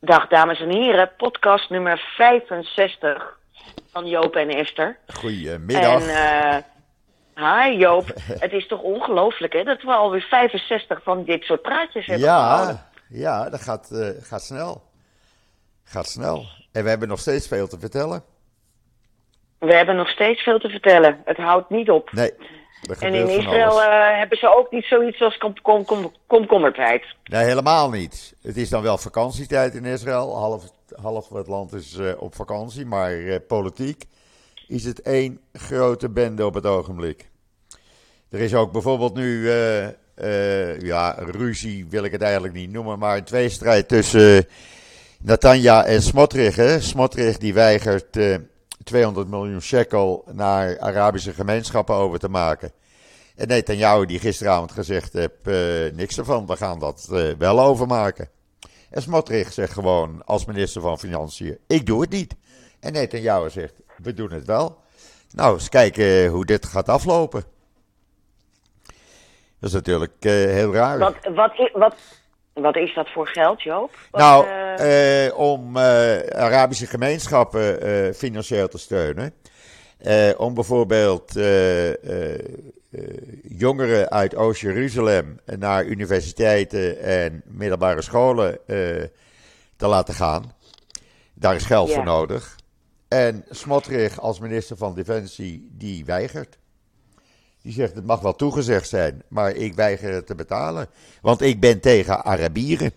Dag dames en heren, podcast nummer 65 van Joop en Esther. Goedemiddag. En uh, hi Joop, het is toch ongelooflijk hè, dat we alweer 65 van dit soort praatjes hebben ja, gehouden. Ja, dat gaat, uh, gaat snel. Gaat snel. En we hebben nog steeds veel te vertellen. We hebben nog steeds veel te vertellen. Het houdt niet op. Nee. En in Israël uh, hebben ze ook niet zoiets als komkommertijd. Kom, kom, kom, nee, helemaal niet. Het is dan wel vakantietijd in Israël. Half, half het land is uh, op vakantie. Maar uh, politiek is het één grote bende op het ogenblik. Er is ook bijvoorbeeld nu, ja, ruzie wil ik het eigenlijk niet noemen. Maar een tweestrijd tussen Natanja en Smotrich. Hè? Smotrich die weigert 200 miljoen shekel naar Arabische gemeenschappen over te maken. En Netanyahu die gisteravond gezegd heeft, uh, niks ervan, we gaan dat uh, wel overmaken. En Smotrich zegt gewoon als minister van Financiën, ik doe het niet. En Netanyahu zegt, we doen het wel. Nou, eens kijken hoe dit gaat aflopen. Dat is natuurlijk heel raar. Wat, wat, wat, wat is dat voor geld, Joop? Wat, nou, uh... om uh, Arabische gemeenschappen financieel te steunen. om bijvoorbeeld jongeren uit Oost-Jeruzalem naar universiteiten en middelbare scholen te laten gaan. Daar is geld Ja. voor nodig. En Smotrich als minister van Defensie, die weigert. Die zegt, het mag wel toegezegd zijn, maar ik weiger het te betalen. Want ik ben tegen Arabieren.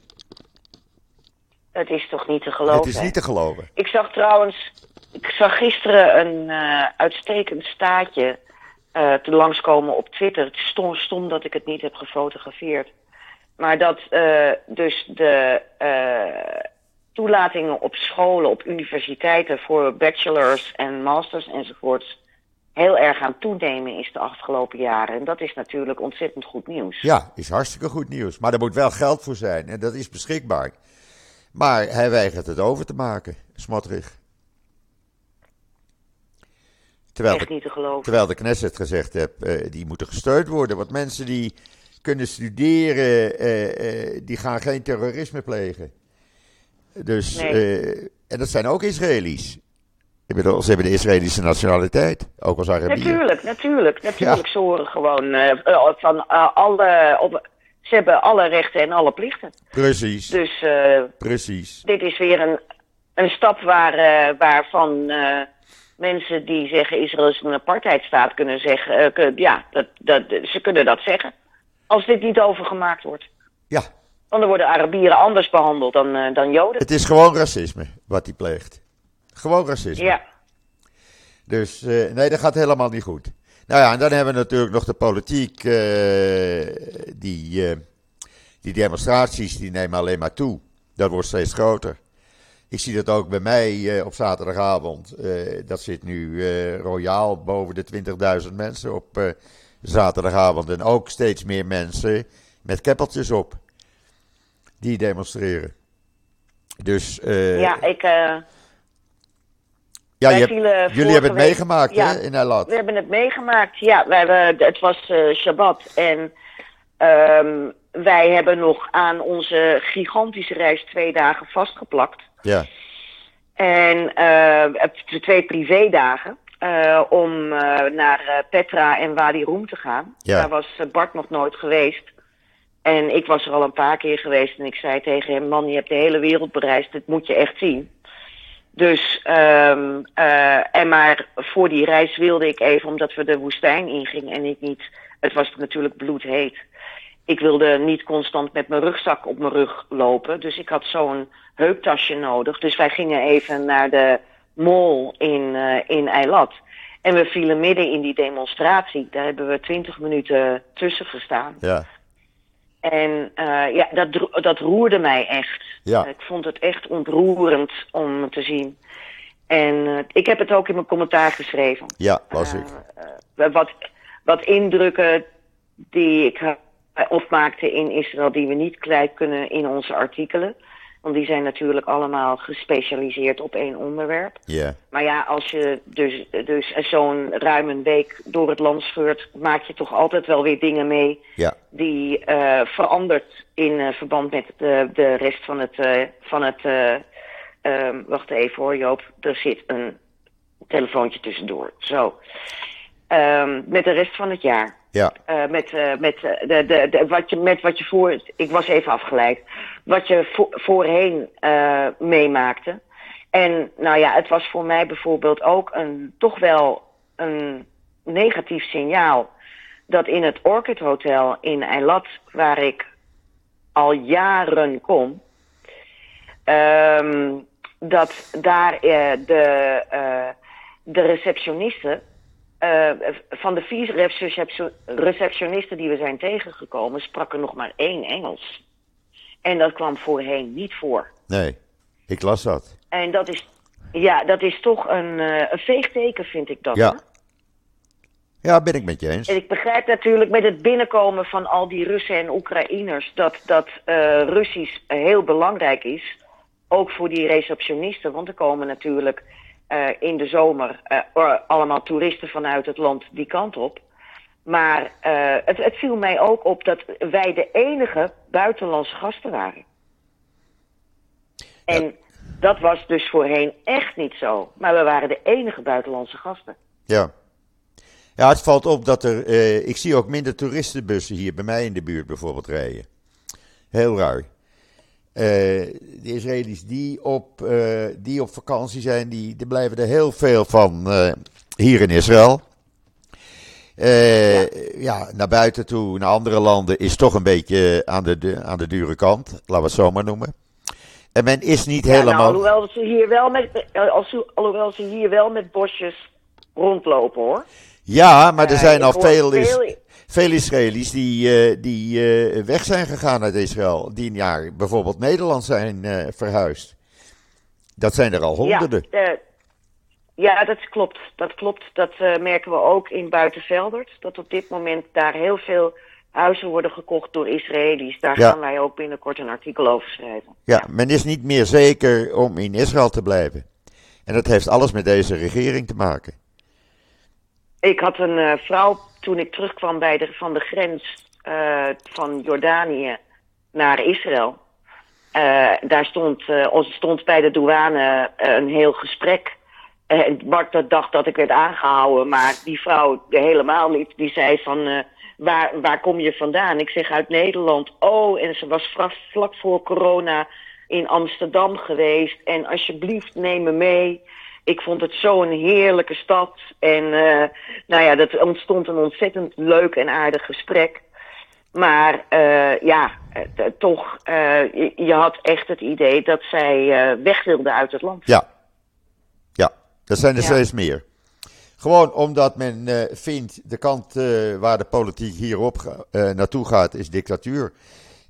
Het is toch niet te geloven? Het is niet te geloven. Ik zag trouwens, ik zag gisteren een uh, uitstekend staatje uh, te langskomen op Twitter. Het is stom, stom dat ik het niet heb gefotografeerd. Maar dat uh, dus de toelatingen op scholen, op universiteiten voor bachelors en masters enzovoorts heel erg aan toenemen is de afgelopen jaren. En dat is natuurlijk ontzettend goed nieuws. Ja, is hartstikke goed nieuws. Maar er moet wel geld voor zijn en dat is beschikbaar. Maar hij weigert het over te maken, Smotrich. Terwijl Echt niet te geloven. terwijl de Knesset gezegd heeft, uh, die moeten gesteund worden. Want mensen die kunnen studeren, uh, uh, die gaan geen terrorisme plegen. Dus, Nee. en dat zijn ook Israëli's. Ze hebben de Israëlische nationaliteit, ook als Arabieren. Natuurlijk, natuurlijk, natuurlijk. Ze horen gewoon uh, van uh, alle. Op, ze hebben alle rechten en alle plichten. Precies, Dus uh, precies. dit is weer een, een stap waar, waarvan mensen die zeggen Israël is een apartheidstaat kunnen zeggen. kun- ja, dat, dat, ze kunnen dat zeggen. Als dit niet overgemaakt wordt. Ja, Want dan worden Arabieren anders behandeld dan, dan Joden. het is gewoon racisme wat hij pleegt. Gewoon racisme. Ja, Dus eh, nee, dat gaat helemaal niet goed. Nou ja, en dan hebben we natuurlijk nog de politiek. eh, die, eh, die demonstraties die nemen alleen maar toe. Dat wordt steeds groter. Ik zie dat ook bij mij op zaterdagavond. Dat zit nu royaal boven de 20.000 mensen op zaterdagavond. En ook steeds meer mensen met keppeltjes op. Die demonstreren. Dus ja ik. Uh, ja, je hebt, jullie hebben het week- meegemaakt ja. hè, in Eilat. We hebben het meegemaakt. Ja, wij, hebben- het was eh, Shabbat. En ehm, wij hebben nog aan onze gigantische reis twee dagen vastgeplakt. Ja, En de twee privédagen. eh, om naar Petra en Wadi Rum te gaan. Ja. Daar was Bart nog nooit geweest. En ik was er al een paar keer geweest. En ik zei tegen hem: Man, je hebt de hele wereld bereisd. Dit moet je echt zien. Dus, ehm eh, en maar voor die reis wilde ik even, omdat we de woestijn ingingen en ik niet, het was natuurlijk bloedheet. Ik wilde niet constant met mijn rugzak op mijn rug lopen, dus ik had zo'n heuptasje nodig. Dus wij gingen even naar de mall in, eh in Eilat. En we vielen midden in die demonstratie. Daar hebben we twintig minuten tussen gestaan. ja, En eh, ja, dat, dat roerde mij echt. Ja. Ik vond het echt ontroerend om te zien. En eh, ik heb het ook in mijn commentaar geschreven. ja, was ik. Eh, wat, wat indrukken die ik opmaakte in Israël, die we niet kwijt kunnen in onze artikelen. Want die zijn natuurlijk allemaal gespecialiseerd op één onderwerp. Ja. Maar ja, als je dus, dus zo'n ruim een week door het land scheurt, maak je toch altijd wel weer dingen mee Ja. die eh, verandert in eh, verband met de, de rest van het. eh, van het eh, ehm, wacht even hoor, Joop. Er zit een telefoontje tussendoor. Zo. Ehm, met de rest van het jaar. Ja. Eh, met, eh, met, eh, de, de, de, wat je, met wat je voor. Ik was even afgeleid. Wat je vo- voorheen meemaakte. En nou ja, het was voor mij bijvoorbeeld ook een, toch wel een negatief signaal. Dat in het Orchid Hotel in Eilat, waar ik al jaren kom. ehm, dat daar de, de receptionisten eh, van de vier receptio- receptionisten die we zijn tegengekomen, sprak er nog maar één Engels. En dat kwam voorheen niet voor. Nee. Ik las dat. En dat is, ja, dat is toch een, eh, een veegteken, vind ik dat. Ja. Ja, ben ik met je eens. En ik begrijp natuurlijk met het binnenkomen van al die Russen en Oekraïners dat, dat eh, Russisch heel belangrijk is. Ook voor die receptionisten, want er komen natuurlijk eh, in de zomer eh, allemaal toeristen vanuit het land die kant op. Maar eh, het, het viel mij ook op dat wij de enige buitenlandse gasten waren. En dat was dus voorheen echt niet zo. Maar we waren de enige buitenlandse gasten. Ja. Ja, het valt op dat er. ik zie ook minder toeristenbussen hier bij mij in de buurt bijvoorbeeld rijden. Heel raar. Eh, de Israëli's die op, eh, die op vakantie zijn, die, die blijven er heel veel van eh, hier in Israël. Eh, ja. naar buiten toe, naar andere landen, is toch een beetje aan de, de- aan de dure kant. Laten we het zo maar noemen. En men is niet Ja, nou, helemaal. alhoewel, ze hier wel met, alhoewel ze hier wel met bosjes rondlopen hoor. Ja, maar er zijn al hoor veel, is, veel- Israëli's die, eh, die eh, weg zijn gegaan uit Israël. Die naar bijvoorbeeld Nederland zijn eh, verhuisd. Dat zijn er al honderden. Ja, ja, dat klopt. Dat klopt. Dat merken we ook in Buitenveldert. Dat op dit moment daar heel veel huizen worden gekocht door Israëli's. Daar Ja. gaan wij ook binnenkort een artikel over schrijven. Ja, men is niet meer zeker om in Israël te blijven. En dat heeft alles met deze regering te maken. Ik had een eh, vrouw toen ik terugkwam bij de, van de grens eh, van Jordanië naar Israël. Eh, daar stond, ons stond bij de douane een heel gesprek. En dacht dat ik werd aangehouden, maar die vrouw helemaal niet. Die zei van, waar, waar kom je vandaan? Ik zeg uit Nederland. Oh, en ze was vlak voor corona in Amsterdam geweest. En alsjeblieft neem me mee. Ik vond het zo'n heerlijke stad. En eh, nou ja, dat ontstond een ontzettend leuk en aardig gesprek. Maar eh, ja, eh, toch, je, je had echt het idee dat zij weg wilde uit het land. Ja. Ja, dat zijn er Ja. steeds meer. Gewoon omdat men vindt de kant waar de politiek hierop naartoe gaat is dictatuur.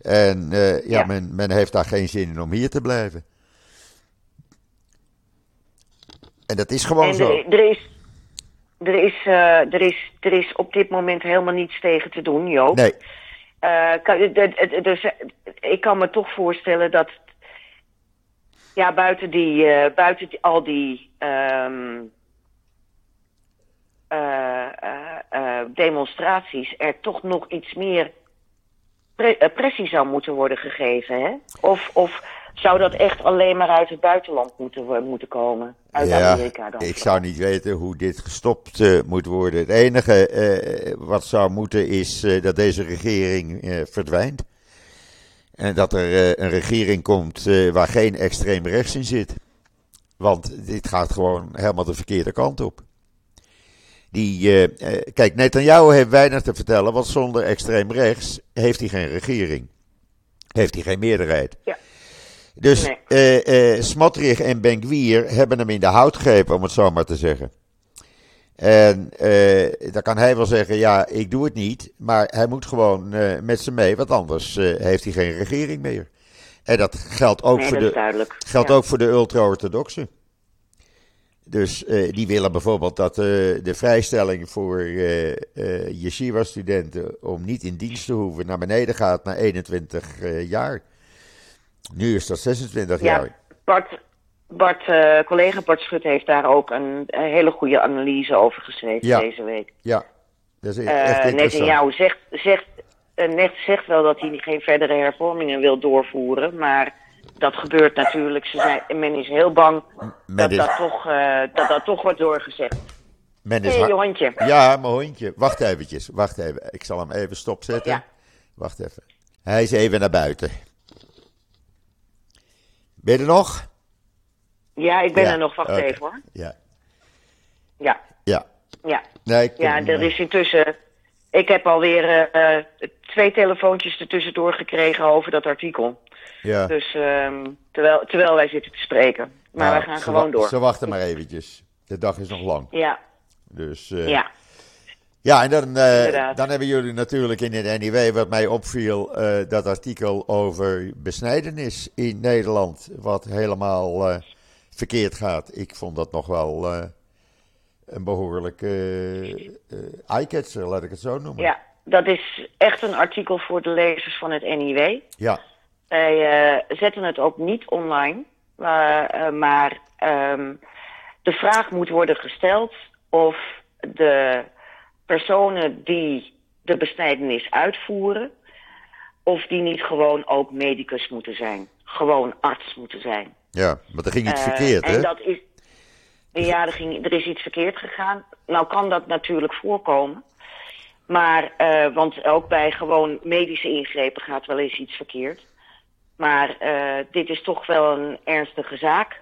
En ja, Ja. Men, men heeft daar geen zin in om hier te blijven. En dat is gewoon en zo. er, er is, er, is, eh, er, is, er is op dit moment helemaal niets tegen te doen, Joop. Nee, kan- het- dus, eh, ik kan me toch voorstellen dat. Ja, buiten, die, buiten die- al die. ehm, eh, eh, eh, demonstraties. er toch nog iets meer. pre- pressie zou moeten worden gegeven, hè? Of, of zou dat echt alleen maar uit het buitenland moeten, wo- moeten komen? Uit ja, Amerika dan? ik zou niet weten hoe dit gestopt eh, moet worden. Het enige eh, wat zou moeten is eh, dat deze regering eh, verdwijnt. En dat er eh, een regering komt eh, waar geen extreem rechts in zit. Want dit gaat gewoon helemaal de verkeerde kant op. Die, eh, eh, kijk, Netanyahu heeft weinig te vertellen, want zonder extreem rechts heeft hij geen regering. Heeft hij geen meerderheid. Ja. Dus Nee. eh eh Smotrich en Ben-Gvir hebben hem in de hout gegrepen, om het zo maar te zeggen. En eh, dan kan hij wel zeggen, ja, ik doe het niet. Maar hij moet gewoon met ze mee, want anders heeft hij geen regering meer. En dat geldt ook nee, voor dat de, geldt Ja. ook voor de ultra-orthodoxen. Dus die willen bijvoorbeeld dat de vrijstelling voor yeshiva-studenten om niet in dienst te hoeven naar beneden gaat naar 21 eh, jaar. Nu is dat 26 Ja, jaar. Bart, Bart eh, collega Bart Schut heeft daar ook een, een hele goede analyse over geschreven Ja. deze week. Ja, dat is Eh echt. Netanyahu zegt, zegt, net zegt wel dat hij geen verdere hervormingen wil doorvoeren, maar dat gebeurt natuurlijk. Ze zijn, men is heel bang dat is, dat, toch, dat dat toch wordt doorgezegd. men is hey, hard- hondje. Ja, mijn hondje. Wacht eventjes, wacht even. Ik zal hem even stopzetten. Ja. Wacht even. Hij is even naar buiten. Ben je er nog? Ja, ik ben Ja, er nog. Wacht oké. even hoor. Ja, Ja, ja. ja. Nee, ik Ja, er is intussen. Ik heb alweer eh, twee telefoontjes ertussendoor gekregen over dat artikel. ja. Dus ehm, terwijl, terwijl wij zitten te spreken. Maar Nou, wij gaan gewoon door. Ze wachten maar eventjes. De dag is nog lang. Ja, Dus, eh, ja. Ja, en dan, eh, dan hebben jullie natuurlijk in het NIW, wat mij opviel, eh, dat artikel over besnijdenis in Nederland, wat helemaal eh, verkeerd gaat. Ik vond dat nog wel een behoorlijk eh eh, eye-catcher, laat ik het zo noemen. ja, dat is echt een artikel voor de lezers van het NIW. Ja, Wij zetten het ook niet online. Maar, maar ehm, de vraag moet worden gesteld of de personen die de besnijdenis uitvoeren, of die niet gewoon ook medicus moeten zijn. Gewoon arts moeten zijn. ja, maar er ging iets Eh, verkeerd, en hè? dat is. Ja, er, ging, er is iets verkeerd gegaan. Nou kan dat natuurlijk voorkomen. Maar, eh, want ook bij gewoon medische ingrepen gaat wel eens iets verkeerd. Maar eh, dit is toch wel een ernstige zaak.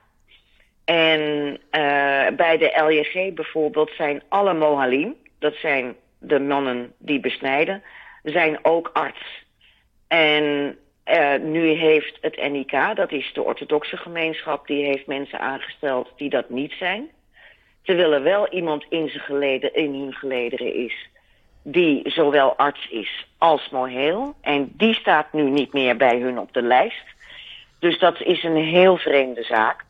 En bij de LJG bijvoorbeeld zijn alle mohalim, dat zijn de mannen die besnijden, zijn ook arts. En eh, nu heeft het NIK, dat is de orthodoxe gemeenschap, die heeft mensen aangesteld die dat niet zijn. Terwijl er wel iemand in, zijn geleden, in hun gelederen is die zowel arts is als moheel. En die staat nu niet meer bij hun op de lijst. Dus dat is een heel vreemde zaak.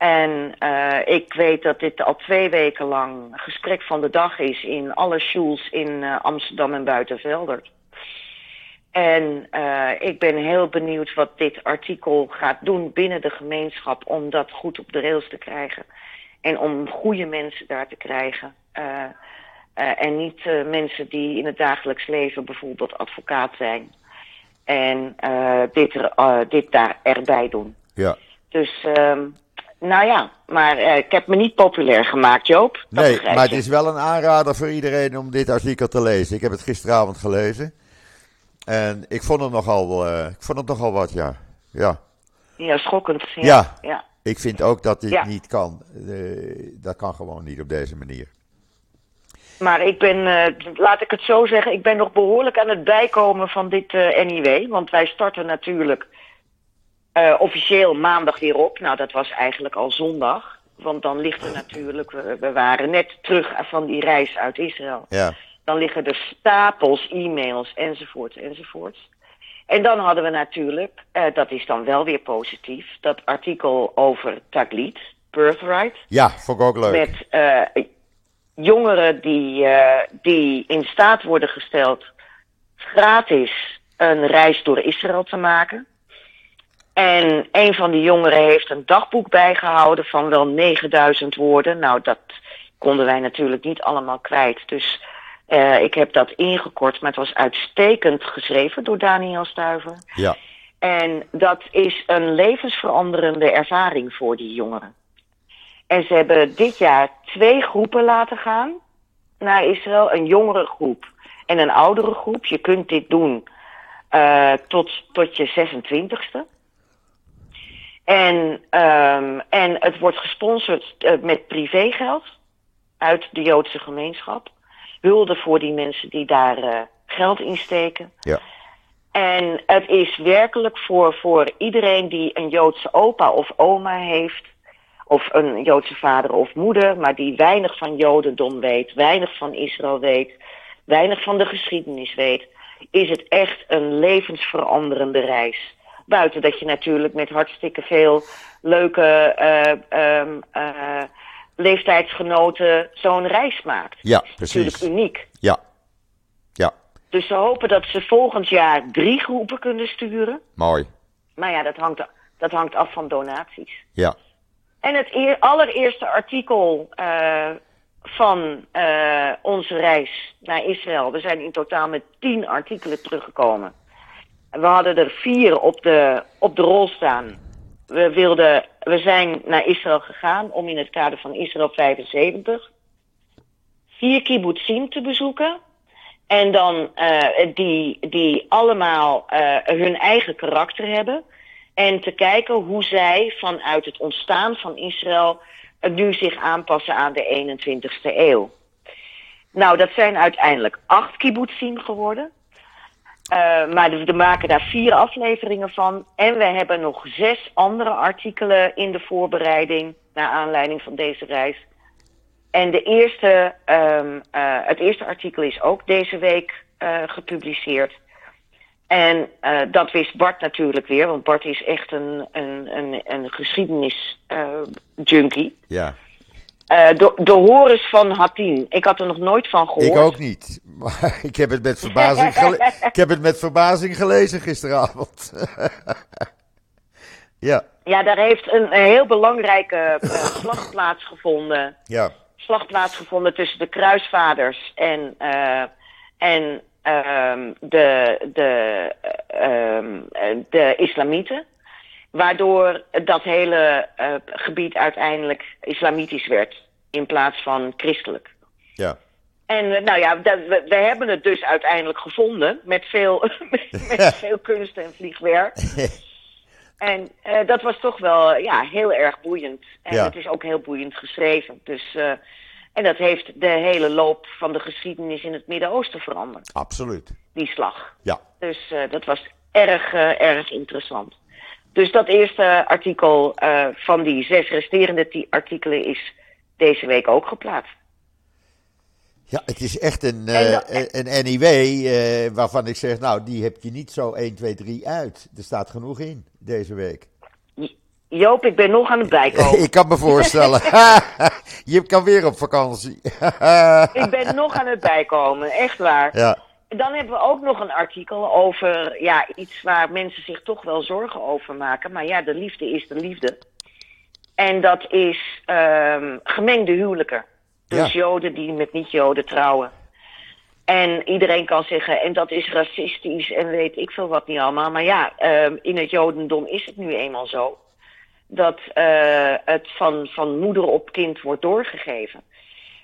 En eh, ik weet dat dit al twee weken lang gesprek van de dag is in alle schools in eh, Amsterdam en Buitenveldert. En eh, ik ben heel benieuwd wat dit artikel gaat doen binnen de gemeenschap om dat goed op de rails te krijgen. En om goede mensen daar te krijgen. En niet mensen die in het dagelijks leven bijvoorbeeld advocaat zijn. En dit, er, dit daar erbij doen. Ja. Dus, ehm, nou ja, maar eh, ik heb me niet populair gemaakt, Joop. Dat Nee, maar het is wel een aanrader voor iedereen om dit artikel te lezen. Ik heb het gisteravond gelezen. En ik vond het nogal, eh, ik vond het nogal wat, ja. Ja. Ja, schokkend. Ja. Ja. ja. Ik vind ook dat dit Ja. niet kan. Eh, dat kan gewoon niet op deze manier. Maar ik ben, laat ik het zo zeggen, ik ben nog behoorlijk aan het bijkomen van dit eh NIW. Want wij starten natuurlijk eh, officieel maandag weer op. Nou, dat was eigenlijk al zondag. Want dan ligt er natuurlijk, we, we waren net terug van die reis uit Israël. Ja, Dan liggen er stapels e-mails enzovoort enzovoort. En dan hadden we natuurlijk, eh, dat is dan wel weer positief, dat artikel over Taglit, Birthright. ja vond ik ook leuk. Met eh, jongeren die, die in staat worden gesteld gratis een reis door Israël te maken. En een van die jongeren heeft een dagboek bijgehouden van wel 9000 woorden. Nou, dat konden wij natuurlijk niet allemaal kwijt. Dus eh, ik heb dat ingekort, maar het was uitstekend geschreven door Daniel Stuiver. Ja, En dat is een levensveranderende ervaring voor die jongeren. En ze hebben dit jaar twee groepen laten gaan naar Israël. Een jongere groep en een oudere groep. Je kunt dit doen eh, tot, tot je 26ste. En, ehm, en het wordt gesponsord eh, met privégeld uit de Joodse gemeenschap. Hulde voor die mensen die daar eh, geld in steken. ja, En het is werkelijk voor, voor iedereen die een Joodse opa of oma heeft, of een Joodse vader of moeder, maar die weinig van Jodendom weet, weinig van Israël weet, weinig van de geschiedenis weet, is het echt een levensveranderende reis. Buiten dat je natuurlijk met hartstikke veel leuke eh, ehm, eh, leeftijdsgenoten zo'n reis maakt. ja, Natuurlijk precies. uniek. Ja, ja, Dus ze hopen dat ze volgend jaar drie groepen kunnen sturen. mooi. Maar ja, dat hangt, dat hangt af van donaties. Ja. En het eer, allereerste artikel uh, van uh, onze reis naar Israël. We zijn in totaal met tien artikelen teruggekomen. We hadden er vier op de, op de rol staan. We, wilden, we zijn naar Israël gegaan om in het kader van Israël 75 vier kibbutzim te bezoeken. En dan uh, die, die allemaal uh, hun eigen karakter hebben. En te kijken hoe zij vanuit het ontstaan van Israël nu zich aanpassen aan de 21ste eeuw. Nou, dat zijn uiteindelijk acht kibbutzim geworden. Uh, maar we maken daar vier afleveringen van. En we hebben nog zes andere artikelen in de voorbereiding. Naar aanleiding van deze reis. En de eerste, um, uh, het eerste artikel is ook deze week uh, gepubliceerd. En dat wist Bart natuurlijk weer, want Bart is echt een, een, een, een geschiedenis-junkie. ja. De, de Horus van Hattin. Ik had er nog nooit van gehoord. Ik ook niet. Maar ik heb het met verbazing, gele ik heb het met verbazing gelezen gisteravond. ja. Ja, daar heeft een, een heel belangrijke slag plaatsgevonden. Ja. Slag plaatsgevonden tussen de kruisvaders en, uh, en um, de, de, um, de islamieten. Waardoor dat hele uh, gebied uiteindelijk islamitisch werd in plaats van christelijk. Ja. En nou ja, dat, we, we, hebben het dus uiteindelijk gevonden met veel, met, veel kunst en vliegwerk. en uh, dat was toch wel ja, heel erg boeiend. En Ja. het is ook heel boeiend geschreven. Dus, uh, en dat heeft de hele loop van de geschiedenis in het Midden-Oosten veranderd. Absoluut. Die slag. Ja. Dus uh, dat was erg, erg interessant. Dus dat eerste artikel uh, van die zes resterende artikelen is deze week ook geplaatst. Ja, het is echt een, uh, een NIW uh, waarvan ik zeg, nou, die heb je niet zo 1, 2, 3 uit. Er staat genoeg in deze week. Joop, ik ben nog aan het bijkomen. ik kan me voorstellen. je kan weer op vakantie. ik ben nog aan het bijkomen, echt waar. Ja. Dan hebben we ook nog een artikel over ja, iets waar mensen zich toch wel zorgen over maken. Maar ja, de liefde is de liefde. En dat is um, gemengde huwelijken. Dus Ja. Joden die met niet-Joden trouwen. En iedereen kan zeggen, en dat is racistisch en weet ik veel wat niet allemaal. Maar ja, um, in het Jodendom is het nu eenmaal zo. Dat uh, het van, van moeder op kind wordt doorgegeven.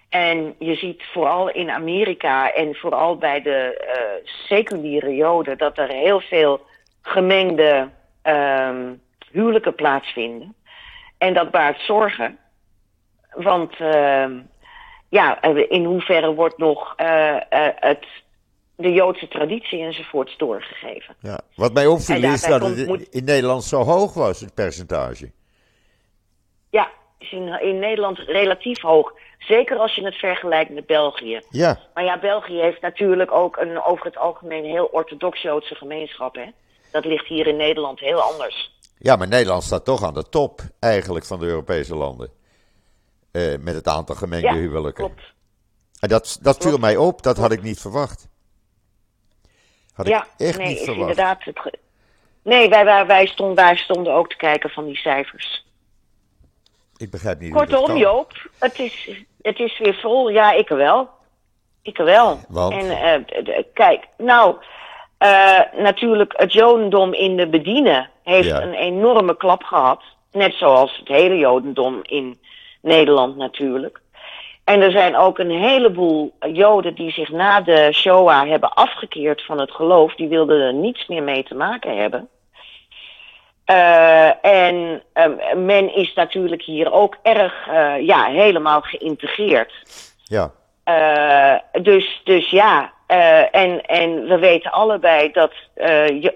En je ziet vooral in Amerika en vooral bij de uh, seculiere Joden dat er heel veel gemengde um, huwelijken plaatsvinden. En dat baart zorgen. Want uh, ja, in hoeverre wordt nog uh, het, de Joodse traditie enzovoorts doorgegeven. Ja. Wat mij opviel is dat het in Nederland zo hoog was, het percentage. Ja, is in, in Nederland relatief hoog. Zeker als je het vergelijkt met België. Ja. Maar ja, België heeft natuurlijk ook een over het algemeen heel orthodox Joodse gemeenschap. Hè? Dat ligt hier in Nederland heel anders. Ja, maar Nederland staat toch aan de top eigenlijk van de Europese landen. Uh, met het aantal gemengde ja, huwelijken. Klopt. En dat, dat viel mij op, dat had ik niet verwacht. Had ja, ik echt nee, niet verwacht. inderdaad. Het. Nee, wij, wij, wij, stonden, wij stonden ook te kijken van die cijfers. Ik begrijp niet Kortom. Joop, het is, het is weer vol. Ja, ik wel. Ik wel. Want? En uh, kijk, nou, uh, natuurlijk, het Jodendom in de Bedienen heeft Ja. een enorme klap gehad. Net zoals het hele Jodendom in Nederland natuurlijk. En er zijn ook een heleboel Joden die zich na de Shoah hebben afgekeerd van het geloof. Die wilden er niets meer mee te maken hebben. Uh, en uh, men is natuurlijk hier ook erg, uh, ja, helemaal geïntegreerd. Ja. Uh, dus, dus ja, en, en we weten allebei dat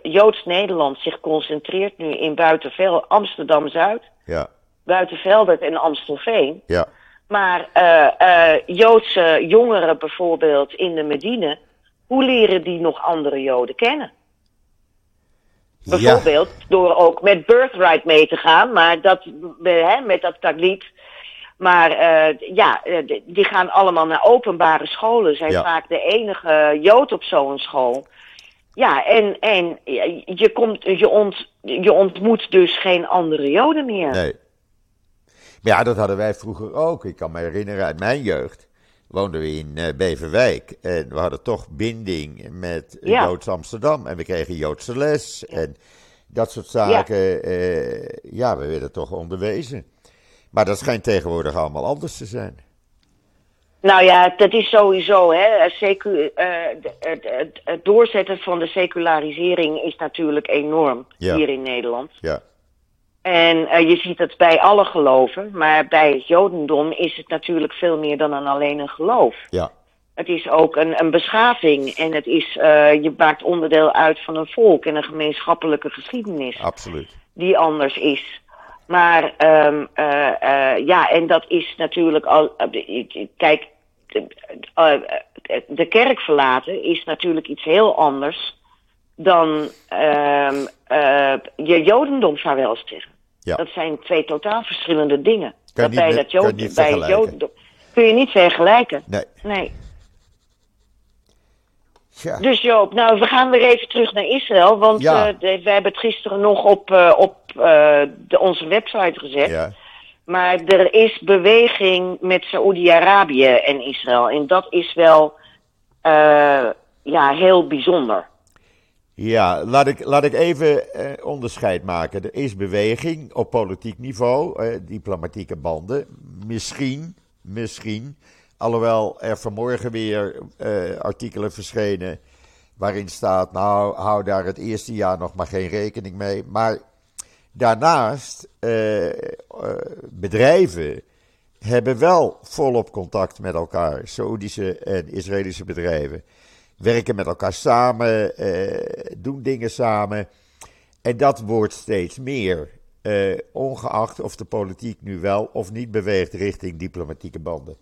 Joods-Nederland zich concentreert nu in Buitenveld, Amsterdam-Zuid, Ja. Buitenveldert en Amstelveen. Ja. Maar Joodse jongeren bijvoorbeeld in de Medine, hoe leren die nog andere Joden kennen? Bijvoorbeeld ja. door ook met Birthright mee te gaan, maar dat, hè, met dat tagliet. Maar uh, ja, die gaan allemaal naar openbare scholen, zijn Ja. vaak de enige Jood op zo'n school. Ja, en, en je, komt, je ont, je ontmoet dus geen andere Joden meer. Nee. Maar ja, dat hadden wij vroeger ook. Ik kan me herinneren uit mijn jeugd. Woonden we in uh, Beverwijk. En we hadden toch binding met Ja. Joods Amsterdam. En we kregen Joodse les. En dat soort zaken. Ja. ja, we werden toch onderwezen. Maar dat schijnt tegenwoordig allemaal anders te zijn. Nou ja, dat is sowieso, hè. Secu eh, het, het, het doorzetten van de secularisering is natuurlijk enorm Ja. hier in Nederland. Ja, En eh, je ziet het bij alle geloven, maar bij het Jodendom is het natuurlijk veel meer dan een alleen een geloof. ja, Het is ook een, een beschaving en het is, eh, je maakt onderdeel uit van een volk en een gemeenschappelijke geschiedenis absoluut. die anders is. Maar ehm, eh, ja, en dat is natuurlijk al. Kijk, de, de kerk verlaten is natuurlijk iets heel anders dan ehm, eh, je Jodendom vaarwel zeggen. Ja. Dat zijn twee totaal verschillende dingen. Kan dat bij, met- dat niet bij. Jodendom kun je niet vergelijken. Nee. Nee. Ja, Dus Joop, nou, we gaan weer even terug naar Israël. Want Ja. eh, de- wij hebben het gisteren nog op, eh, op de, onze website gezet. ja, Maar er is beweging met Saoedi-Arabië en Israël. En dat is wel ja, heel bijzonder. Ja laat, ik, laat ik even eh, onderscheid maken. Er is beweging op politiek niveau, eh, diplomatieke banden. Misschien, misschien. Alhoewel er vanmorgen weer eh, artikelen verschenen waarin staat, nou hou daar het eerste jaar nog maar geen rekening mee. Maar daarnaast, eh, eh, bedrijven hebben wel volop contact met elkaar. Saoedische en Israëlische bedrijven werken met elkaar samen, eh, doen dingen samen. En dat wordt steeds meer, eh, ongeacht of de politiek nu wel of niet beweegt richting diplomatieke banden.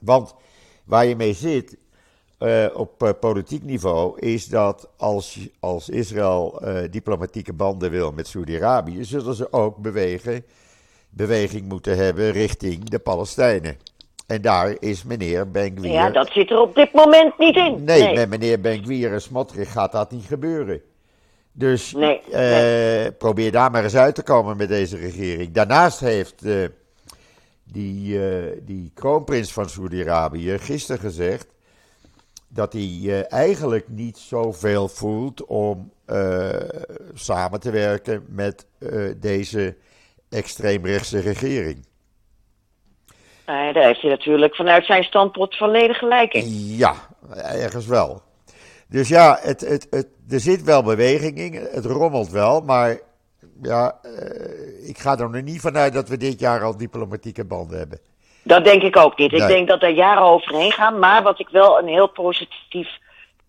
Want waar je mee zit eh, op politiek niveau is dat als, als Israël diplomatieke banden wil met Saudi-Arabië, zullen ze ook bewegen, beweging moeten hebben richting de Palestijnen. En daar is meneer Ben-Gvir. Ja, dat zit er op dit moment niet in. Nee, met meneer Ben-Gvir en Smotrich gaat dat niet gebeuren. Dus Nee, eh, probeer daar maar eens uit te komen met deze regering. Daarnaast heeft eh, die, eh, die kroonprins van Saudi-Arabië gisteren gezegd dat hij eigenlijk niet zoveel voelt om samen te werken met deze extreemrechtse regering. Nee, daar heeft hij natuurlijk vanuit zijn standpunt volledig gelijk in. Ja, ergens wel. Dus ja, het, het, het, er zit wel beweging in, het rommelt wel, maar ja, eh, ik ga er nog niet vanuit dat we dit jaar al diplomatieke banden hebben. Dat denk ik ook niet. Ik denk dat er jaren overheen gaan. Maar wat ik wel een heel positief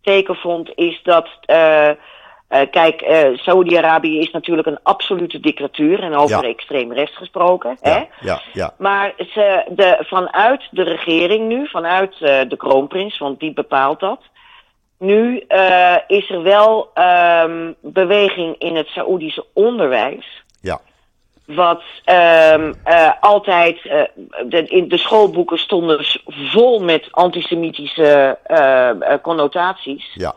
teken vond, is dat. eh, eh, kijk, eh Saudi-Arabië is natuurlijk een absolute dictatuur. En over Ja. extreem rechts gesproken. Hè? Ja, ja, Maar ze, de, vanuit de regering nu, vanuit eh, de kroonprins, want die bepaalt dat. Nu is er wel ehm, beweging in het Saoedische onderwijs. ja, Wat ehm, eh, altijd, de, in de schoolboeken stonden vol met antisemitische connotaties. ja,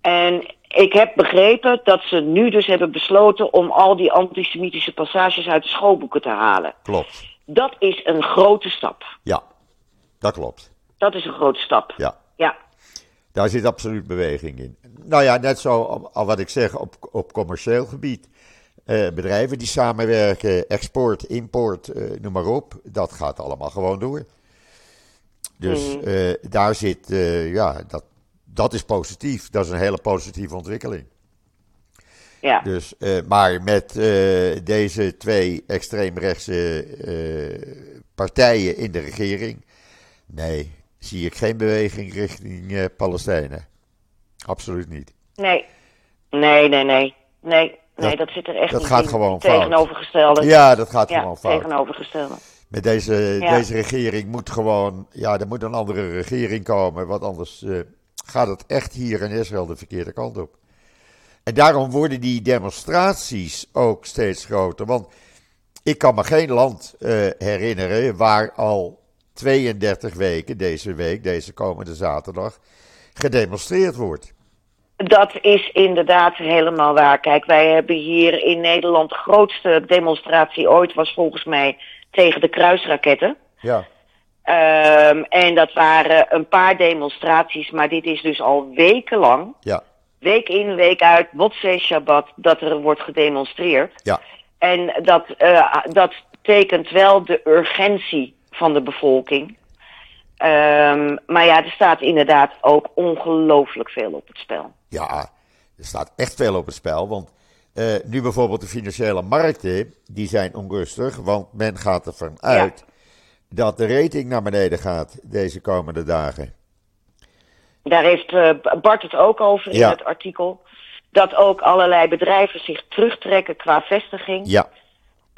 En ik heb begrepen dat ze nu dus hebben besloten om al die antisemitische passages uit de schoolboeken te halen. klopt. Dat is een grote stap. Ja, dat klopt. Dat is een grote stap. Ja, Ja, daar zit absoluut beweging in. Nou ja, net zo al- wat ik zeg op, op commercieel gebied. Eh, bedrijven die samenwerken, export, import, eh, noem maar op. Dat gaat allemaal gewoon door. Dus eh, daar zit, eh, ja, dat, dat is positief. Dat is een hele positieve ontwikkeling. ja. Dus, eh, maar met eh, deze twee extreemrechtse eh, partijen in de regering, nee, zie ik geen beweging richting Palestijnen. Absoluut niet. Nee. Nee, nee, nee. Nee, nee Dat- dat zit er echt dat niet gaat in. gewoon fout. Tegenovergestelde. Ja, dat gaat Ja, gewoon fout. tegenovergestelde. Met deze, Ja. deze regering moet gewoon, ja, er moet een andere regering komen, want anders gaat het echt hier in Israël de verkeerde kant op. En daarom worden die demonstraties ook steeds groter. Want ik kan me geen land eh, herinneren waar al 32 weken deze week, deze komende zaterdag, gedemonstreerd wordt. Dat is inderdaad helemaal waar. Kijk, wij hebben hier in Nederland de grootste demonstratie ooit was volgens mij tegen de kruisraketten. Ja. Um, en dat waren een paar demonstraties, maar dit is dus al wekenlang. Ja. Week in, week uit, Motzee Shabbat, dat er wordt gedemonstreerd. Ja. En dat, uh, dat tekent wel de urgentie van de bevolking. Um, maar ja, er staat inderdaad ook ongelooflijk veel op het spel. Ja, er staat echt veel op het spel. Want uh, nu bijvoorbeeld de financiële markten, die zijn onrustig. Want men gaat ervan uit ja. Dat de rating naar beneden gaat deze komende dagen. Daar heeft uh, Bart het ook over in Ja. het artikel. Dat ook allerlei bedrijven zich terugtrekken qua vestiging. Ja,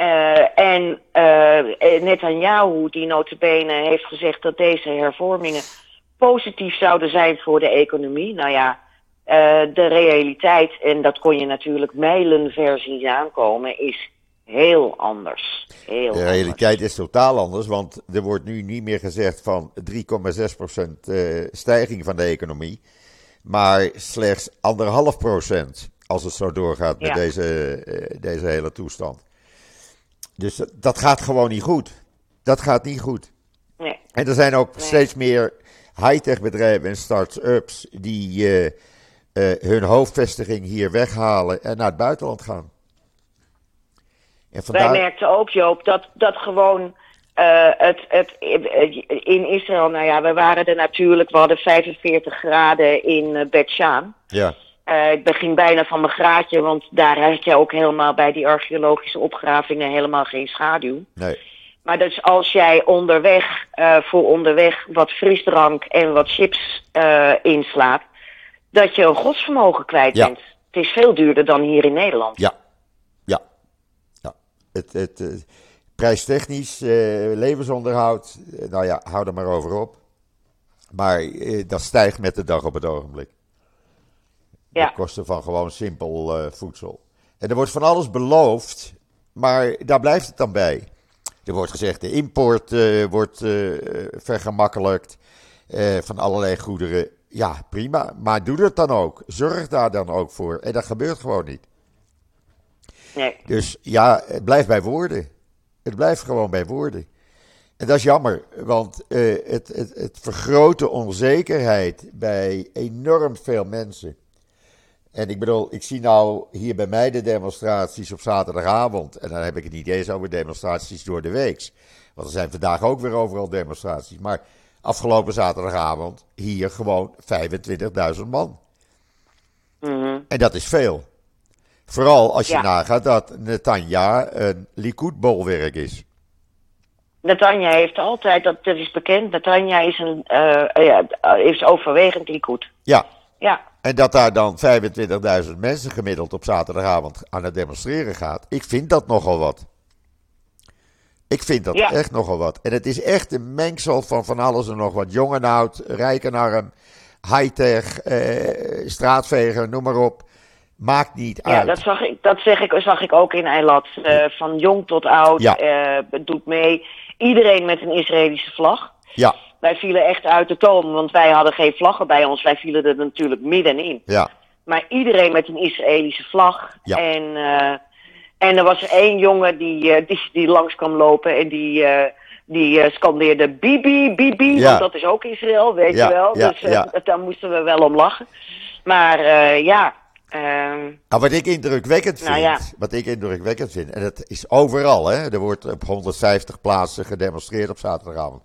Uh, en uh, Netanyahu, die notabene heeft gezegd dat deze hervormingen positief zouden zijn voor de economie. Nou ja, uh, de realiteit, en dat kon je natuurlijk mijlenver zien aankomen, is heel anders. Heel de realiteit is totaal anders, want er wordt nu niet meer gezegd van 3,6% uh, stijging van de economie, maar slechts anderhalf procent als het zo doorgaat met deze, uh, deze hele toestand. Dus dat, gaat gewoon niet goed. Dat gaat niet goed. Nee. En er zijn ook Nee. steeds meer high-tech bedrijven en start-ups die eh, eh, hun hoofdvestiging hier weghalen en naar het buitenland gaan. En Wij merkten ook, Joop, dat, dat gewoon eh, het, het, in Israël, nou ja, we waren er natuurlijk, we hadden 45 graden in uh, Bet ja, Eh, ik begin bijna van mijn graadje, want daar had je ook helemaal bij die archeologische opgravingen helemaal geen schaduw. nee, Maar dus als jij onderweg, eh, voor onderweg wat frisdrank en wat chips eh, inslaat, dat je een godsvermogen kwijt Ja. bent. Het is veel duurder dan hier in Nederland. ja, Het, het, prijstechnisch, eh, levensonderhoud, eh, nou ja, hou er maar over op. Maar eh, dat stijgt met de dag op het ogenblik. Ja. De kosten van gewoon simpel eh, voedsel. En er wordt van alles beloofd, maar daar blijft het dan bij. Er wordt gezegd, de import wordt vergemakkelijkt van allerlei goederen. Ja, prima, maar doe dat dan ook. Zorg daar dan ook voor. En dat gebeurt gewoon niet. Nee. Dus ja, het blijft bij woorden. Het blijft gewoon bij woorden. En dat is jammer, want eh, het, het, het vergroot de onzekerheid bij enorm veel mensen. En ik bedoel, ik zie nou hier bij mij de demonstraties op zaterdagavond. En dan heb ik het niet eens over demonstraties door de week. Want er zijn vandaag ook weer overal demonstraties. Maar afgelopen zaterdagavond hier gewoon 25.000 man. Mhm. En dat is veel. Vooral als je Ja. nagaat dat Netanya een Likud-bolwerk is. Netanya heeft altijd, dat, dat is bekend, Netanya is, een, eh, ja, is overwegend Likud. Ja, Ja, en dat daar dan 25.000 mensen gemiddeld op zaterdagavond aan het demonstreren gaat. Ik vind dat nogal wat. Ik vind dat Ja. echt nogal wat. En het is echt een mengsel van van alles en nog wat. Jong en oud, rijk en arm, high-tech, eh, straatveger, noem maar op. Maakt niet ja uit. dat, zag ik, dat zeg ik, zag ik ook in Eilat. Eh, van jong tot oud, Ja. eh, doet mee. Iedereen met een Israëlische vlag. Ja, Wij vielen echt uit de toon, want wij hadden geen vlaggen bij ons. Wij vielen er natuurlijk middenin. ja, Maar iedereen met een Israëlische vlag. Ja. En, eh, en er was er één jongen die, die, die langs kwam lopen en die, die eh, scandeerde Bibi, Bibi. Ja. Want dat is ook Israël, weet Ja, je wel. ja, dus ja. daar moesten we wel om lachen. Maar ja, ehm, Nou, wat ik indrukwekkend vind, Nou ja. wat ik indrukwekkend vind, en dat is overal, hè, er wordt op 150 plaatsen gedemonstreerd op zaterdagavond.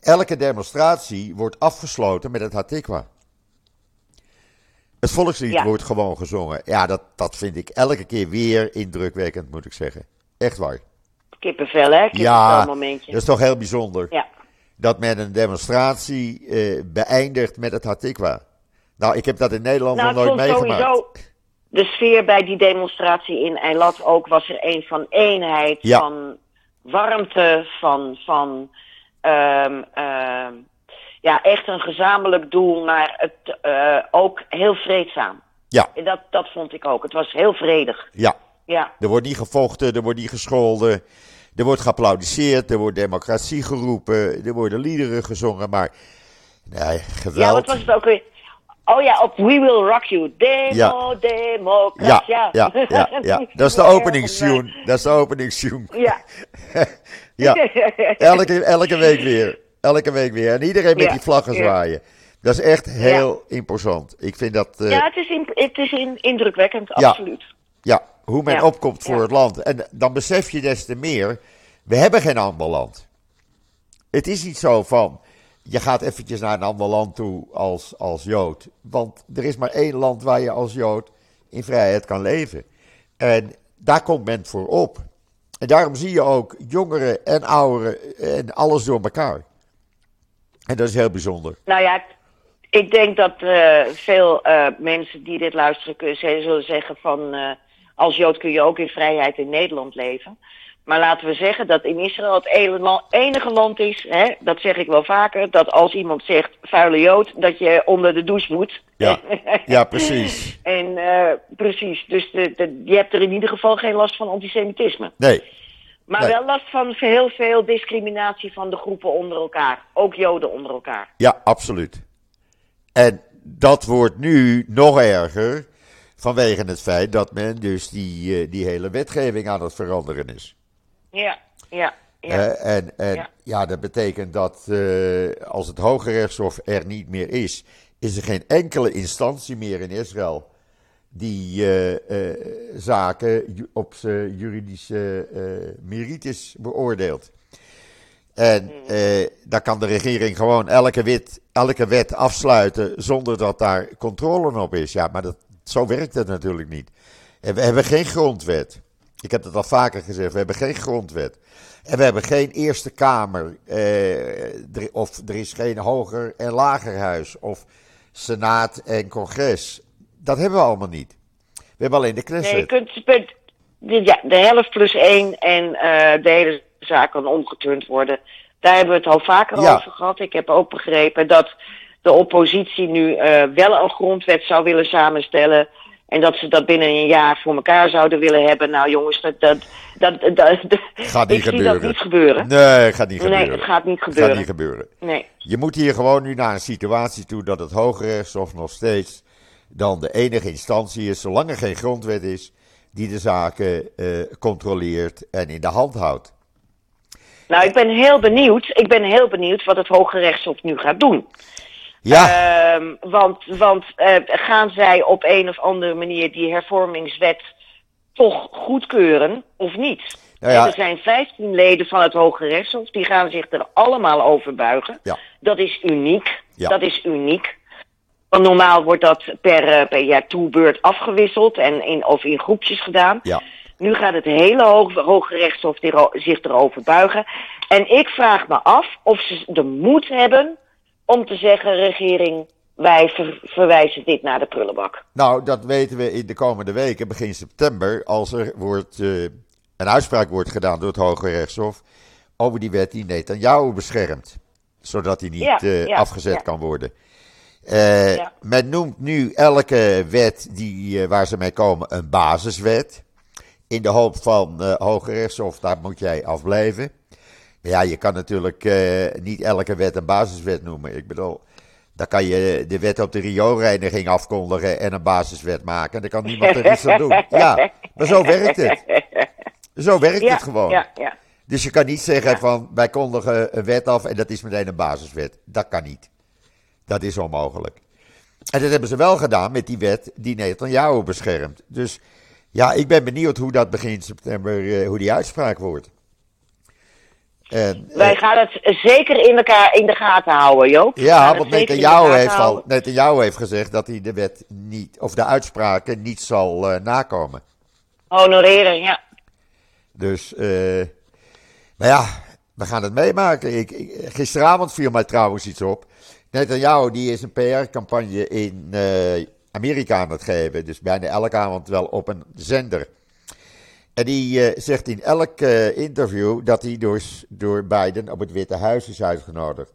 Elke demonstratie wordt afgesloten met het Hatikwa. Het volkslied Ja. wordt gewoon gezongen. Ja, dat, dat vind ik elke keer weer indrukwekkend, moet ik zeggen. Echt waar. kippenvel, hè? Kippenvel Ja, momentje. dat is toch heel bijzonder. Ja. Dat men een demonstratie eh, beëindigt met het Hatikwa. Nou, ik heb dat in Nederland Nou, nog nooit meegemaakt. sowieso de sfeer bij die demonstratie in Eilat ook was er een van eenheid, Ja. van warmte, van, van ehm, ehm, ja, echt een gezamenlijk doel, maar het eh, ook heel vreedzaam. Ja, En Dat, dat vond ik ook. Het was heel vredig. ja. Ja, Er wordt niet gevochten, er wordt niet gescholden. Er wordt geapplaudisseerd, er wordt democratie geroepen, er worden liederen gezongen, maar nee, geweld. ja wat was het ook weer? Oh ja, op We Will Rock You. Demo, Ja. democratie. Ja, ja, ja, ja. Dat is de openingstune. Dat is de openingstune. Ja. Ja, elke, elke week weer. Elke week weer. En iedereen met die vlaggen zwaaien. Dat is echt heel imposant. Ik vind dat, eh, Ja, het is, in- het is in- indrukwekkend, absoluut. ja, hoe men opkomt voor het land. En dan besef je des te meer, we hebben geen ander land. Het is niet zo van, je gaat eventjes naar een ander land toe als, als Jood. Want er is maar één land waar je als Jood in vrijheid kan leven. En daar komt men voor op. En daarom zie je ook jongeren en ouderen en alles door elkaar. En dat is heel bijzonder. Nou ja, ik denk dat eh, veel eh, mensen die dit luisteren kunnen, zullen zeggen van... eh, als Jood kun je ook in vrijheid in Nederland leven. Maar laten we zeggen dat in Israël het enige land is, hè, dat zeg ik wel vaker, dat als iemand zegt vuile Jood, dat je onder de douche moet. Ja, ja precies. En eh, precies, dus de, de- je hebt er in ieder geval geen last van antisemitisme. Nee, Maar Nee. wel last van heel veel discriminatie van de groepen onder elkaar. Ook Joden onder elkaar. Ja, absoluut. En dat wordt nu nog erger vanwege het feit dat men dus die, eh, die hele wetgeving aan het veranderen is. Ja, ja, ja. Eh, en en ja. Ja. dat betekent dat eh, als het Hoge Rechtshof er niet meer is, is er geen enkele instantie meer in Israël die eh, zaken op zijn juridische merites beoordeelt. En eh, dan kan de regering gewoon elke wet, elke wet afsluiten zonder dat daar controle op is. Ja, maar dat, zo werkt het natuurlijk niet. En we hebben geen grondwet. Ik heb het al vaker gezegd, we hebben geen grondwet. En we hebben geen Eerste Kamer, eh, of er is geen hoger en lagerhuis, of Senaat en Congres. Dat hebben we allemaal niet. We hebben alleen de nee, je Knesset. kunt, je kunt- de, ja, de helft plus één en eh, de hele zaak kan omgeturnd worden. Daar hebben we het al vaker Ja. over gehad. Ik heb ook begrepen dat de oppositie nu eh, wel een grondwet zou willen samenstellen. En dat ze dat binnen een jaar voor elkaar zouden willen hebben. Nou jongens, dat, dat, dat, dat, dat- Gaat niet ik zie gebeuren. dat niet gebeuren. Nee, gaat niet gebeuren. Nee, het gaat niet gebeuren. gaat niet gebeuren. Nee. Je moet hier gewoon nu naar een situatie toe dat het Hoge Rechtshof nog steeds dan de enige instantie is, zolang er geen grondwet is, die de zaken eh, controleert en in de hand houdt. Nou, ik ben heel benieuwd. Ik ben heel benieuwd wat het Hoge Rechtshof nu gaat doen. Ja, Ehm, want want eh, gaan zij op een of andere manier die hervormingswet toch goedkeuren of niet? Nou ja. Er zijn 15 leden van het Hoge Rechtshof, die gaan zich er allemaal over buigen. Ja. Dat is uniek. Ja. Dat is uniek. Want normaal wordt dat per, eh, per jaar toebeurt afgewisseld en in, of in groepjes gedaan. ja. Nu gaat het hele Hoge, Hoge Rechtshof zich erover buigen. En ik vraag me af of ze de moed hebben om te zeggen: regering, wij ver- verwijzen dit naar de prullenbak. Nou, dat weten we in de komende weken, begin september, als er wordt, eh, een uitspraak wordt gedaan door het Hoge Rechtshof over die wet die Netanyahu beschermt, zodat die niet Ja, eh, ja, afgezet ja. kan worden. Eh. Men noemt nu elke wet die, waar ze mee komen een basiswet. In de hoop van Hoge Rechtshof, daar moet jij afblijven. Maar ja, je kan natuurlijk eh, niet elke wet een basiswet noemen. Ik bedoel, dan kan je de wet op de rioolreiniging afkondigen en een basiswet maken. Dan kan niemand er iets aan doen. Ja, maar zo werkt het. Zo werkt Ja, het gewoon. ja, ja. Dus je kan niet zeggen van wij kondigen een wet af en dat is meteen een basiswet. Dat kan niet. Dat is onmogelijk. En dat hebben ze wel gedaan met die wet die Netanyahu beschermt. Dus ja, ik ben benieuwd hoe dat begin september, eh, hoe die uitspraak wordt. En, eh, Wij gaan het zeker in, elkaar in de gaten houden, Joop. Ja, want gaten heeft, al, houden. Netanyahu heeft gezegd dat hij de wet niet, of de uitspraken niet zal eh, nakomen. Honoreren, ja. Dus, eh, maar ja, we gaan het meemaken. Ik, ik- gisteravond viel mij trouwens iets op. Netanyahu die is een PR-campagne in Amerika aan het geven. Dus bijna elke avond wel op een zender. En die eh, zegt in elk eh, interview dat hij door, door Biden op het Witte Huis is uitgenodigd.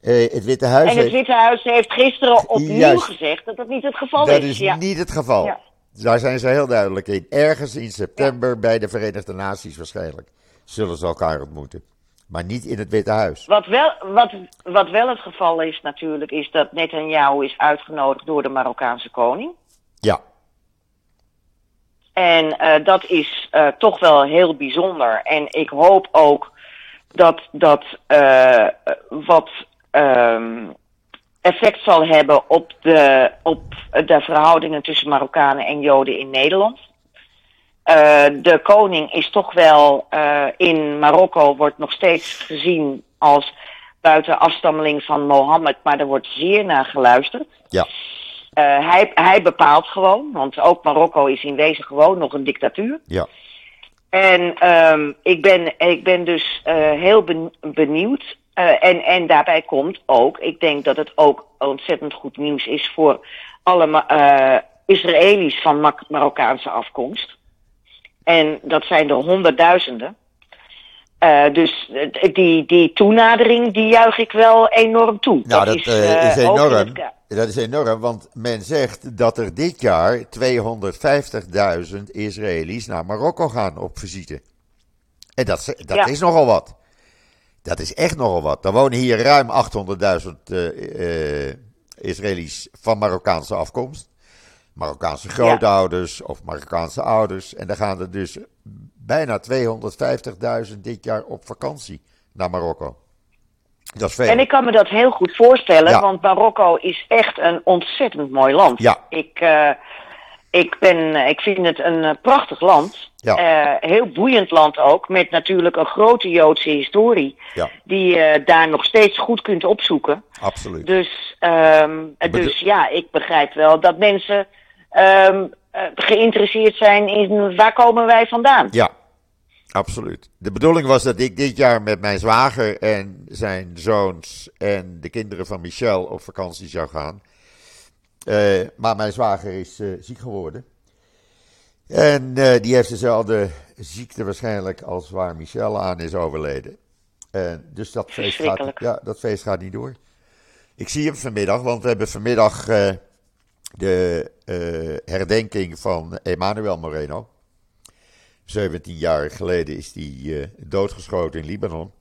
Eh, het Witte Huis En het Witte Huis heeft gisteren opnieuw Juist. gezegd dat dat niet het geval dat is. is ja. niet het geval. Ja. Daar zijn ze heel duidelijk in. Ergens in september bij de Verenigde Naties waarschijnlijk zullen ze elkaar ontmoeten. Maar niet in het Witte Huis. Wat wel, wat, wat wel het geval is natuurlijk, is dat Netanyahu is uitgenodigd door de Marokkaanse koning. Ja, En eh, dat is eh, toch wel heel bijzonder. En ik hoop ook dat dat eh, wat ehm, effect zal hebben op de, op de verhoudingen tussen Marokkanen en Joden in Nederland. De koning is toch wel in Marokko, wordt nog steeds gezien als buiten afstammeling van Mohammed, maar er wordt zeer naar geluisterd. ja, Eh, hij, hij bepaalt gewoon, want ook Marokko is in wezen gewoon nog een dictatuur. ja. En ehm, ik, ben, ik ben dus eh, heel ben- benieuwd. Eh, en, en daarbij komt ook, ik denk dat het ook ontzettend goed nieuws is voor alle Israëli's van Mar- Marokkaanse afkomst. En dat zijn er honderdduizenden. Dus die, die toenadering, die juich ik wel enorm toe. Nou, dat, is ook in enorm. het Dat is enorm, want men zegt dat er dit jaar 250.000 Israëli's naar Marokko gaan op visite. En dat, dat Ja. is nogal wat. Dat is echt nogal wat. Er wonen hier ruim 800.000 eh, eh, Israëli's van Marokkaanse afkomst. Marokkaanse grootouders of Marokkaanse ouders. En daar gaan er dus bijna 250.000 dit jaar op vakantie naar Marokko. Dat is veel. En ik kan me dat heel goed voorstellen, Ja. want Marokko is echt een ontzettend mooi land. Ja. Ik, eh, ik, ben, ik vind het een eh, prachtig land. Ja. Eh, heel boeiend land ook, met natuurlijk een grote Joodse historie. Ja. Die je daar nog steeds goed kunt opzoeken. Absoluut. Dus, ehm, dus ja, ik begrijp wel dat mensen ehm, eh, geïnteresseerd zijn in waar komen wij vandaan. Ja, absoluut. De bedoeling was dat ik dit jaar met mijn zwager en zijn zoons en de kinderen van Michel op vakantie zou gaan. Eh, maar mijn zwager is eh, ziek geworden. En eh, die heeft dezelfde ziekte waarschijnlijk als waar Michel aan is overleden. En dus dat feest, gaat, ja, dat feest gaat niet door. Ik zie hem vanmiddag, want we hebben vanmiddag de herdenking van Emmanuel Moreno. 17 jaar geleden is hij eh, doodgeschoten in Libanon.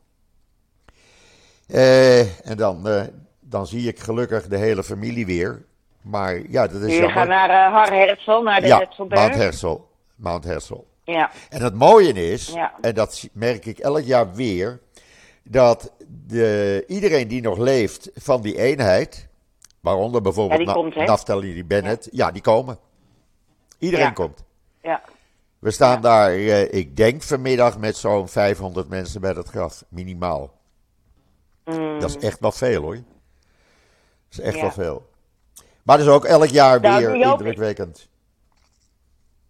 Eh, en dan, eh, dan zie ik gelukkig de hele familie weer. Maar ja, dat is Jullie gaan naar uh, Har Herzl, naar de ja, Herzlberg. Mount Herzl. Mount Herzl. Ja. En het mooie is, Ja. en dat merk ik elk jaar weer, dat de, iedereen die nog leeft van die eenheid, waaronder bijvoorbeeld Ja, die komt? Naftali Bennett, ja. die komen. Iedereen Ja. komt. ja. We staan daar, eh, ik denk vanmiddag, met zo'n 500 mensen bij het graf, minimaal. Mm. Dat is echt wel veel hoor. Dat is echt Ja. wel veel. Maar dat is ook elk jaar Nou, weer ook- indrukwekkend.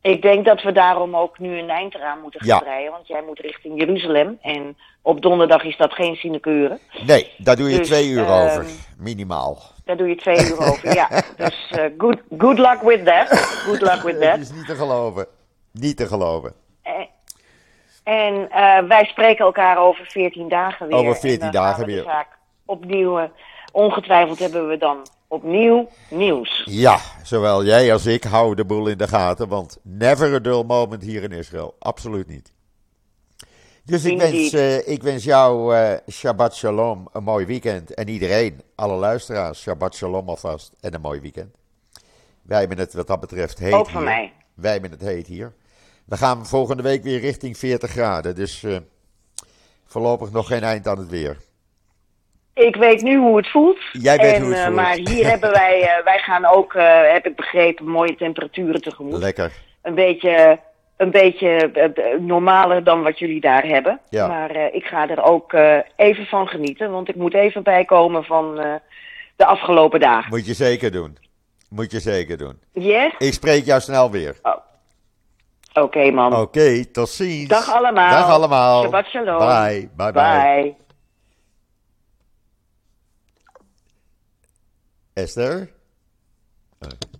Ik denk dat we daarom ook nu een eind eraan moeten gaan Ja. breien. Want jij moet richting Jeruzalem. En op donderdag is dat geen sinecure. Nee, daar doe je Dus, twee uur ehm, over, minimaal. Daar doe je twee uur over. Ja. Dus eh, good, good luck with that. Good luck with that. is niet te geloven. Niet te geloven. En, en eh, wij spreken elkaar over 14 dagen weer. Over 14 En dan dagen gaan we weer. Opnieuw. eh, ongetwijfeld hebben we dan opnieuw nieuws. Ja, zowel jij als ik houden de boel in de gaten, want never a dull moment hier in Israël. Absoluut niet. Dus ik wens, eh, ik wens jou eh, Shabbat Shalom, een mooi weekend. En iedereen, alle luisteraars, Shabbat Shalom alvast en een mooi weekend. Wij hebben het wat dat betreft heet Ook van hier. mij. Wij hebben het heet hier. We gaan volgende week weer richting 40 graden, dus eh, voorlopig nog geen eind aan het weer. Ik weet nu hoe het voelt. Jij weet en, hoe het eh, voelt. Maar hier hebben wij, eh, wij gaan ook, heb ik begrepen, mooie temperaturen tegemoet. Lekker. Een beetje, een beetje normaler dan wat jullie daar hebben. Ja. Maar ik ga er ook even van genieten. Want ik moet even bijkomen van de afgelopen dagen. Moet je zeker doen. Moet je zeker doen. Yes? Ik spreek jou snel weer. Oké man. Oké, tot ziens. Dag allemaal. Dag allemaal. Shabbat shalom. Bye. Bye bye. Bye. Esther? Oh, zal opgaan.